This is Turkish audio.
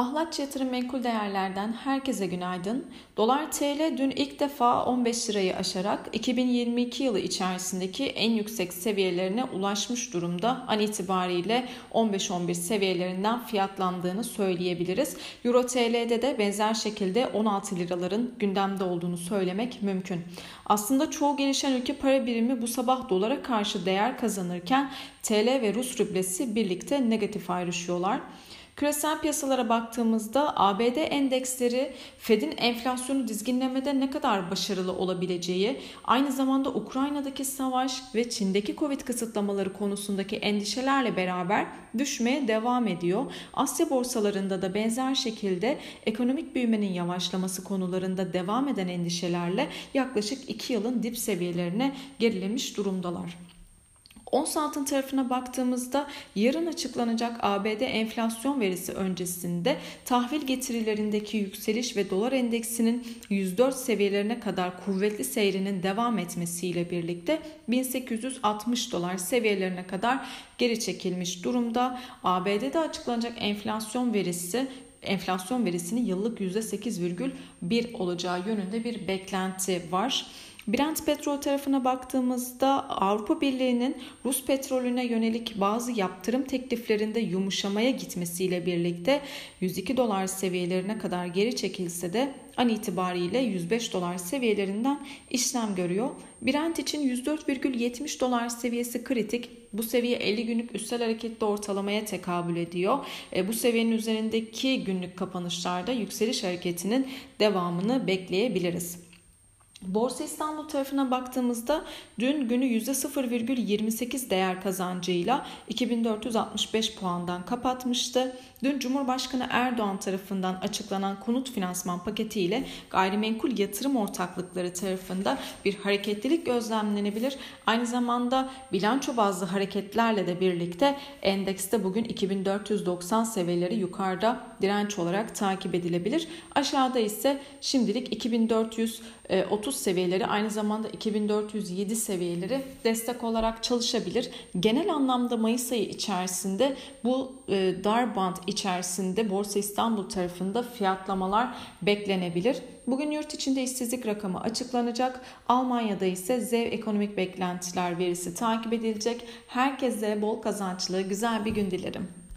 Ahlatçı Yatırım Menkul Değerler'den herkese günaydın. Dolar TL dün ilk defa 15 lirayı aşarak 2022 yılı içerisindeki en yüksek seviyelerine ulaşmış durumda. An itibariyle 15-11 seviyelerinden fiyatlandığını söyleyebiliriz. Euro TL'de de benzer şekilde 16 liraların gündemde olduğunu söylemek mümkün. Aslında çoğu gelişen ülke para birimi bu sabah dolara karşı değer kazanırken TL ve Rus rublesi birlikte negatif ayrışıyorlar. Küresel piyasalara baktığımızda ABD endeksleri Fed'in enflasyonu dizginlemede ne kadar başarılı olabileceği, aynı zamanda Ukrayna'daki savaş ve Çin'deki Covid kısıtlamaları konusundaki endişelerle beraber düşmeye devam ediyor. Asya borsalarında da benzer şekilde ekonomik büyümenin yavaşlaması konularında devam eden endişelerle yaklaşık 2 yılın dip seviyelerine gerilemiş durumdalar. Ons altın tarafına baktığımızda yarın açıklanacak ABD enflasyon verisi öncesinde tahvil getirilerindeki yükseliş ve dolar endeksinin 104 seviyelerine kadar kuvvetli seyrinin devam etmesiyle birlikte 1860 dolar seviyelerine kadar geri çekilmiş durumda. ABD'de açıklanacak enflasyon verisi enflasyon verisinin yıllık %8,1 olacağı yönünde bir beklenti var. Brent petrol tarafına baktığımızda Avrupa Birliği'nin Rus petrolüne yönelik bazı yaptırım tekliflerinde yumuşamaya gitmesiyle birlikte 102 dolar seviyelerine kadar geri çekilse de an itibariyle 105 dolar seviyelerinden işlem görüyor. Brent için 104,70 dolar seviyesi kritik. Bu seviye 50 günlük üstel hareketli ortalamaya tekabül ediyor. E, bu seviyenin üzerindeki günlük kapanışlarda yükseliş hareketinin devamını bekleyebiliriz. Borsa İstanbul tarafına baktığımızda dün günü %0,28 değer kazancıyla 2465 puandan kapatmıştı. Dün Cumhurbaşkanı Erdoğan tarafından açıklanan konut finansman paketiyle gayrimenkul yatırım ortaklıkları tarafında bir hareketlilik gözlemlenebilir. Aynı zamanda bilanço bazlı hareketlerle de birlikte endekste bugün 2490 seviyeleri yukarıda direnç olarak takip edilebilir. Aşağıda ise şimdilik 2430 seviyeleri aynı zamanda 2407 seviyeleri destek olarak çalışabilir. Genel anlamda Mayıs ayı içerisinde bu e, dar band içerisinde Borsa İstanbul tarafında fiyatlamalar beklenebilir. Bugün yurt içinde işsizlik rakamı açıklanacak. Almanya'da ise ZEV ekonomik beklentiler verisi takip edilecek. Herkese bol kazançlı güzel bir gün dilerim.